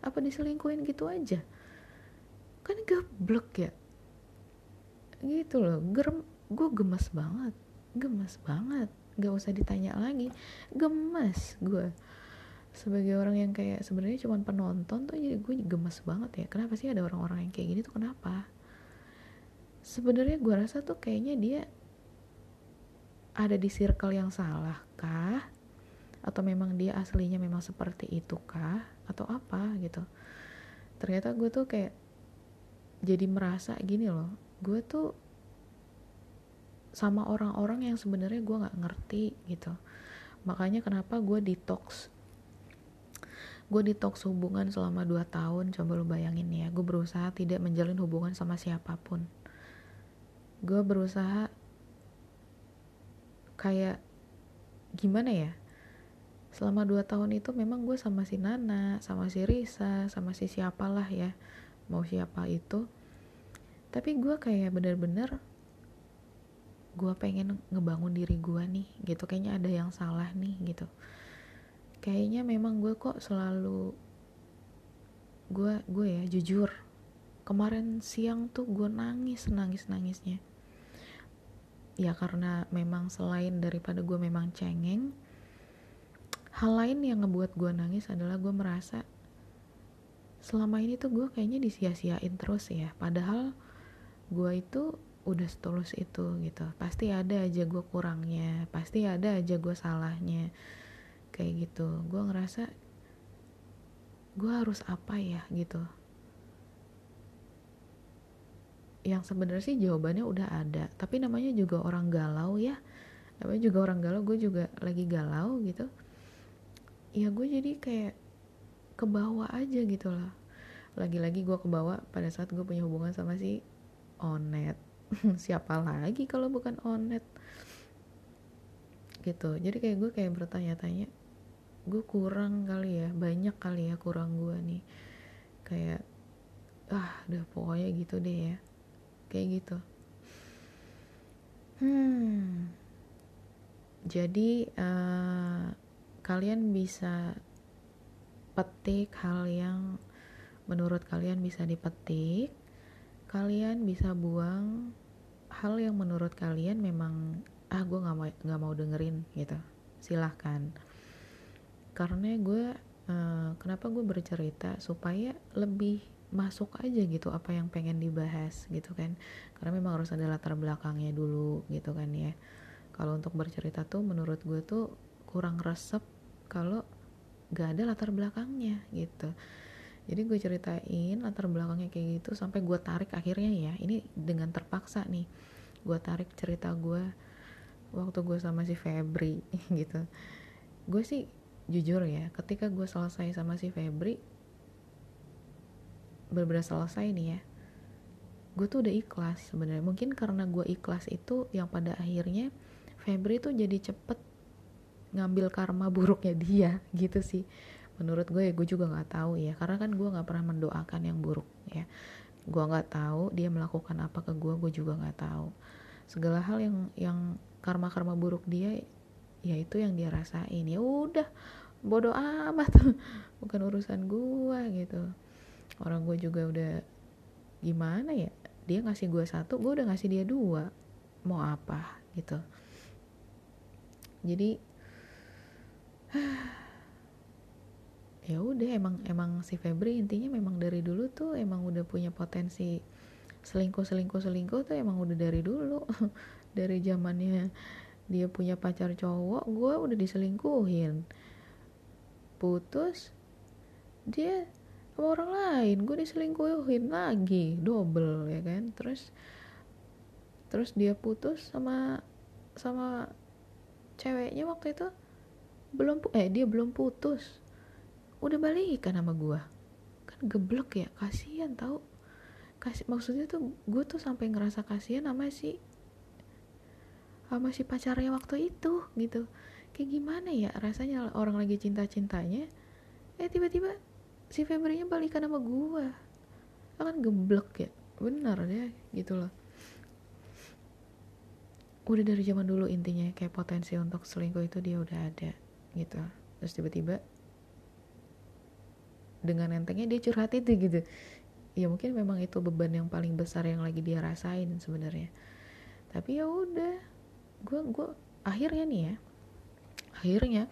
Apa diselingkuhin gitu aja? Kan geblek ya gitu loh gerem gue gemes banget gemes banget. Gak usah ditanya lagi gemes gue sebagai orang yang kayak sebenarnya cuma penonton tuh jadi gue gemes banget ya. Kenapa sih ada orang-orang yang kayak gini tuh kenapa? Sebenarnya gue rasa tuh kayaknya dia ada di circle yang salah kah? Atau memang dia aslinya memang seperti itu kah? Atau apa gitu? Ternyata gue tuh kayak jadi merasa gini loh gue tuh sama orang-orang yang sebenarnya gue nggak ngerti gitu. Makanya kenapa gue detox. Gue detox hubungan selama 2 tahun coba lu bayangin ya gue berusaha tidak menjalin hubungan sama siapa pun. Gue berusaha kayak gimana ya selama 2 tahun itu memang gue sama si Nana sama si Risa sama si siapalah ya mau siapa itu tapi gue kayak bener-bener gue pengen ngebangun diri gue nih gitu. Kayaknya ada yang salah nih gitu. Kayaknya memang gue kok selalu gue gue ya jujur. Kemarin siang tuh gue nangis nangis nangisnya. Ya karena memang selain daripada gue memang cengeng hal lain yang ngebuat gue nangis adalah gue merasa selama ini tuh gue kayaknya disia-siain terus ya. Padahal gue itu udah setulus itu gitu. Pasti ada aja gue kurangnya pasti ada aja gue salahnya kayak gitu. Gue ngerasa gue harus apa ya gitu. Yang sebenarnya sih jawabannya udah ada tapi namanya juga orang galau ya. Namanya juga orang galau gue juga lagi galau gitu. Ya gue jadi kayak ke bawah aja gitu lah lagi-lagi gue ke bawah pada saat gue punya hubungan sama si Onet. Siapa lagi kalau bukan Onet? Gitu. Jadi kayak gue kayak bertanya-tanya gue kurang kali ya banyak kali ya kurang gue nih. Kayak ah udah pokoknya gitu deh ya. Kayak gitu. Hmm. Jadi uh, kalian bisa petik hal yang menurut kalian bisa dipetik kalian bisa buang hal yang menurut kalian memang ah gue nggak mau nggak mau dengerin gitu. Silahkan. Karena gue uh, kenapa gue bercerita? Supaya lebih masuk aja gitu apa yang pengen dibahas gitu kan. Karena memang harus ada latar belakangnya dulu gitu kan ya. Kalau untuk bercerita tuh menurut gue tuh kurang resep kalau gak ada latar belakangnya gitu jadi gue ceritain latar belakangnya kayak gitu sampai gue tarik akhirnya ya ini dengan terpaksa nih. Gue tarik cerita gue waktu gue sama si Febri gitu. Gue sih jujur ya ketika gue selesai sama si Febri benar selesai nih ya gue tuh udah ikhlas sebenarnya. Mungkin karena gue ikhlas itu yang pada akhirnya Febri tuh jadi cepet ngambil karma buruknya dia gitu sih menurut gue ya gue juga nggak tahu ya. Karena kan gue nggak pernah mendoakan yang buruk ya. Gue nggak tahu dia melakukan apa ke gue gue juga nggak tahu. Segala hal yang yang karma karma buruk dia ya itu yang dia rasain. Ya udah bodoh amat. Bukan urusan gue gitu. Orang gue juga udah gimana ya? Dia ngasih gue satu gue udah ngasih dia dua. Mau apa gitu. Jadi ya udah emang emang si Febri intinya memang dari dulu tuh emang udah punya potensi selingkuh selingkuh selingkuh tuh emang udah dari dulu. Dari zamannya dia punya pacar cowok gue udah diselingkuhin. Putus dia sama orang lain gue diselingkuhin lagi double ya kan? Terus terus dia putus sama sama ceweknya waktu itu belum eh dia belum putus udah balikan sama gue kan geblek ya kasihan tau. Kasih maksudnya tuh gue tuh sampai ngerasa kasihan sama si sama si pacarnya waktu itu gitu. Kayak gimana ya rasanya orang lagi cinta cintanya eh tiba-tiba si Febri-nya balikan sama gue kan geblek ya bener ya gitu loh. Udah dari zaman dulu intinya kayak potensi untuk selingkuh itu dia udah ada gitu. Terus tiba-tiba dengan entengnya dia curhat itu gitu. Ya mungkin memang itu beban yang paling besar yang lagi dia rasain sebenarnya. Tapi ya udah gue gue akhirnya nih ya akhirnya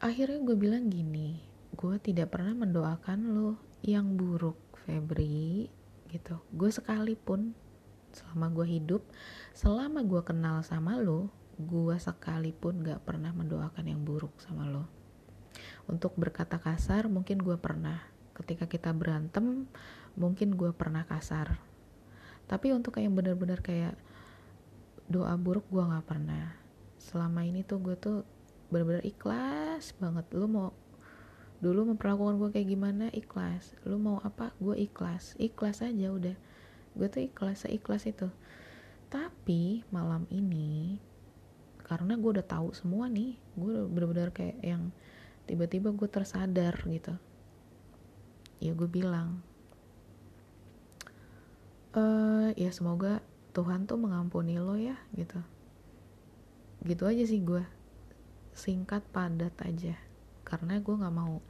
akhirnya gue bilang gini gue tidak pernah mendoakan lo yang buruk Febri gitu. Gue sekalipun selama gue hidup selama gue kenal sama lo gue sekalipun gak pernah mendoakan yang buruk sama lo untuk berkata kasar mungkin gue pernah. Ketika kita berantem mungkin gue pernah kasar. Tapi untuk yang benar-benar kayak doa buruk gue nggak pernah. Selama ini tuh gue tuh benar-benar ikhlas banget. Lu mau dulu memperlakukan gue kayak gimana? Ikhlas. Lu mau apa? Gue ikhlas. Ikhlas aja udah. Gue tuh ikhlas seikhlas itu. Tapi malam ini karena gue udah tahu semua nih gue udah benar-benar kayak yang tiba-tiba gue tersadar gitu. Ya gue bilang e, ya semoga Tuhan tuh mengampuni lo ya gitu. Gitu aja sih gue singkat padat aja. Karena gue nggak mau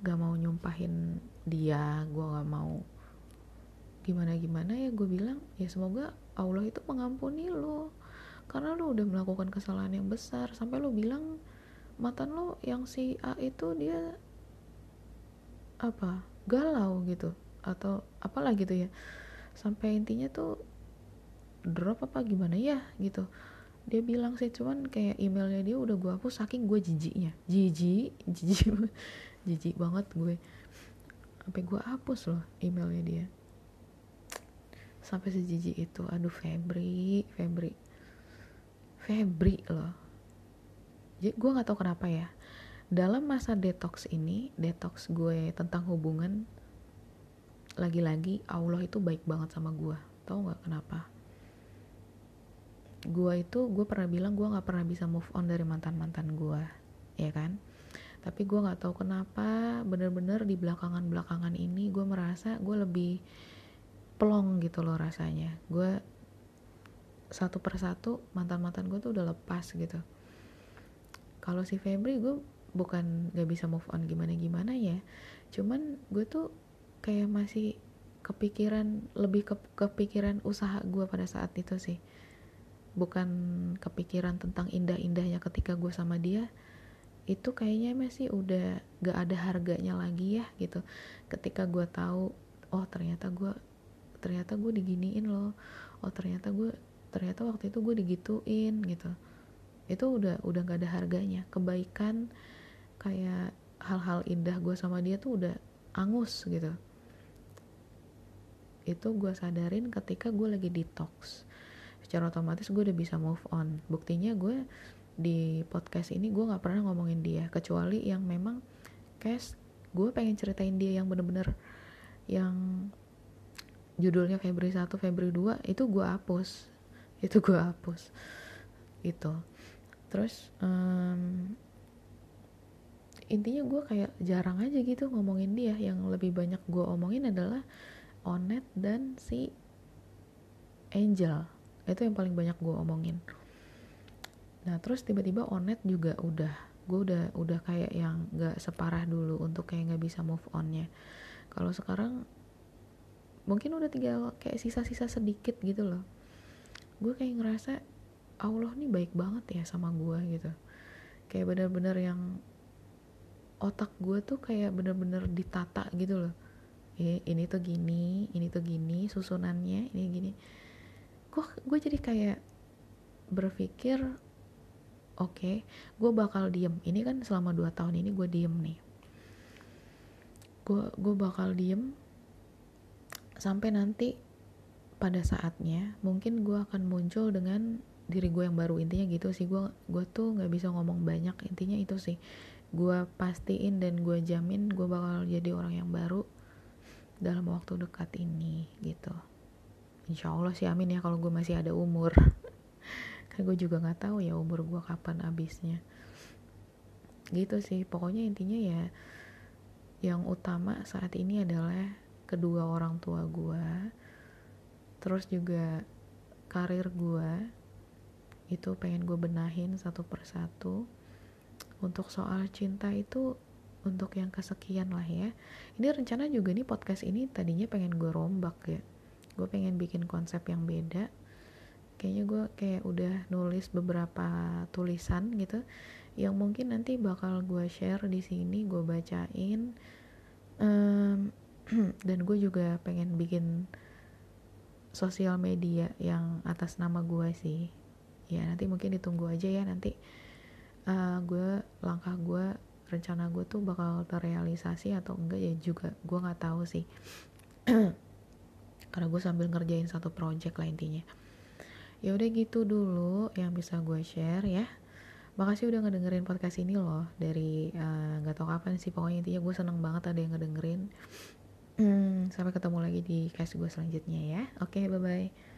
gak mau nyumpahin dia gue nggak mau gimana gimana ya. Gue bilang ya semoga Allah itu mengampuni lo. Karena lo udah melakukan kesalahan yang besar. Sampai lo bilang mantan lo yang si A itu dia apa? Galau gitu. Atau apalah gitu ya. Sampai intinya tuh drop apa gimana ya gitu. Dia bilang sih cuman kayak emailnya dia udah gue hapus saking gue jijiknya. Jijik jijik jijik banget gue. Sampai gue hapus loh emailnya dia. Sampai sejijik itu. Aduh Febri Febri. Febri loh jadi gue nggak tahu kenapa ya. Dalam masa detox ini detox gue tentang hubungan lagi-lagi Allah itu baik banget sama gue tau nggak kenapa? Gue itu gue pernah bilang gue nggak pernah bisa move on dari mantan mantan gue ya kan? Tapi gue nggak tahu kenapa bener-bener di belakangan belakangan ini gue merasa gue lebih plong gitu loh rasanya. Gue satu persatu mantan mantan gue tuh udah lepas gitu kalau si Febri gue bukan gak bisa move on gimana gimana ya. Cuman gue tuh kayak masih kepikiran lebih ke, kepikiran usaha gue pada saat itu sih. Bukan kepikiran tentang indah-indahnya ketika gue sama dia. Itu kayaknya masih udah gak ada harganya lagi ya gitu. Ketika gue tahu oh ternyata gue ternyata gue diginiin loh. Oh ternyata gue ternyata waktu itu gue digituin gitu itu udah udah gak ada harganya. Kebaikan kayak hal-hal indah gue sama dia tuh udah angus gitu. Itu gue sadarin ketika gue lagi detox. Secara otomatis gue udah bisa move on. Buktinya gue di podcast ini gue nggak pernah ngomongin dia kecuali yang memang cash. Gue pengen ceritain dia yang bener-bener yang judulnya Febri 1 Febri 2 itu gue hapus. Itu gue hapus. Itu terus um, intinya gue kayak jarang aja gitu ngomongin dia. Yang lebih banyak gue omongin adalah Onet dan si Angel. Itu yang paling banyak gue omongin. Nah terus tiba-tiba Onet juga udah gue udah udah kayak yang gak separah dulu untuk kayak gak bisa move onnya. Kalau sekarang mungkin udah tinggal kayak sisa-sisa sedikit gitu loh. Gue kayak ngerasa Allah nih baik banget ya sama gue gitu. Kayak bener-bener yang otak gue tuh kayak bener-bener ditata gitu loh. Eh, ini tuh gini ini tuh gini susunannya ini gini. Gue jadi kayak berpikir oke okay, gue bakal diem. Ini kan selama 2 tahun ini gue diem nih. Gue bakal diem sampai nanti pada saatnya mungkin gue akan muncul dengan diri gue yang baru intinya gitu sih. Gue gue tuh nggak bisa ngomong banyak intinya itu sih. Gue pastiin dan gue jamin gue bakal jadi orang yang baru dalam waktu dekat ini gitu. Insya Allah sih amin ya kalau gue masih ada umur. Kan gue juga nggak tahu ya umur gue kapan habisnya. Gitu sih pokoknya intinya ya yang utama saat ini adalah kedua orang tua gue terus juga karir gue itu pengen gue benahin satu persatu. Untuk soal cinta itu untuk yang kesekian lah ya. Ini rencana juga nih podcast ini tadinya pengen gue rombak ya. Gue pengen bikin konsep yang beda. Kayaknya gue kayak udah nulis beberapa tulisan gitu yang mungkin nanti bakal gue share di sini gue bacain. Um, dan gue juga pengen bikin sosial media yang atas nama gue sih ya nanti mungkin ditunggu aja ya nanti uh, gue langkah gue rencana gue tuh bakal terrealisasi atau enggak ya juga gue nggak tahu sih karena gue sambil ngerjain satu project lah intinya ya udah gitu dulu yang bisa gue share ya makasih udah ngedengerin podcast ini loh dari eh, nggak uh, tau kapan sih pokoknya intinya gue seneng banget ada yang ngedengerin sampai ketemu lagi di cast gue selanjutnya ya. Oke, okay, bye-bye.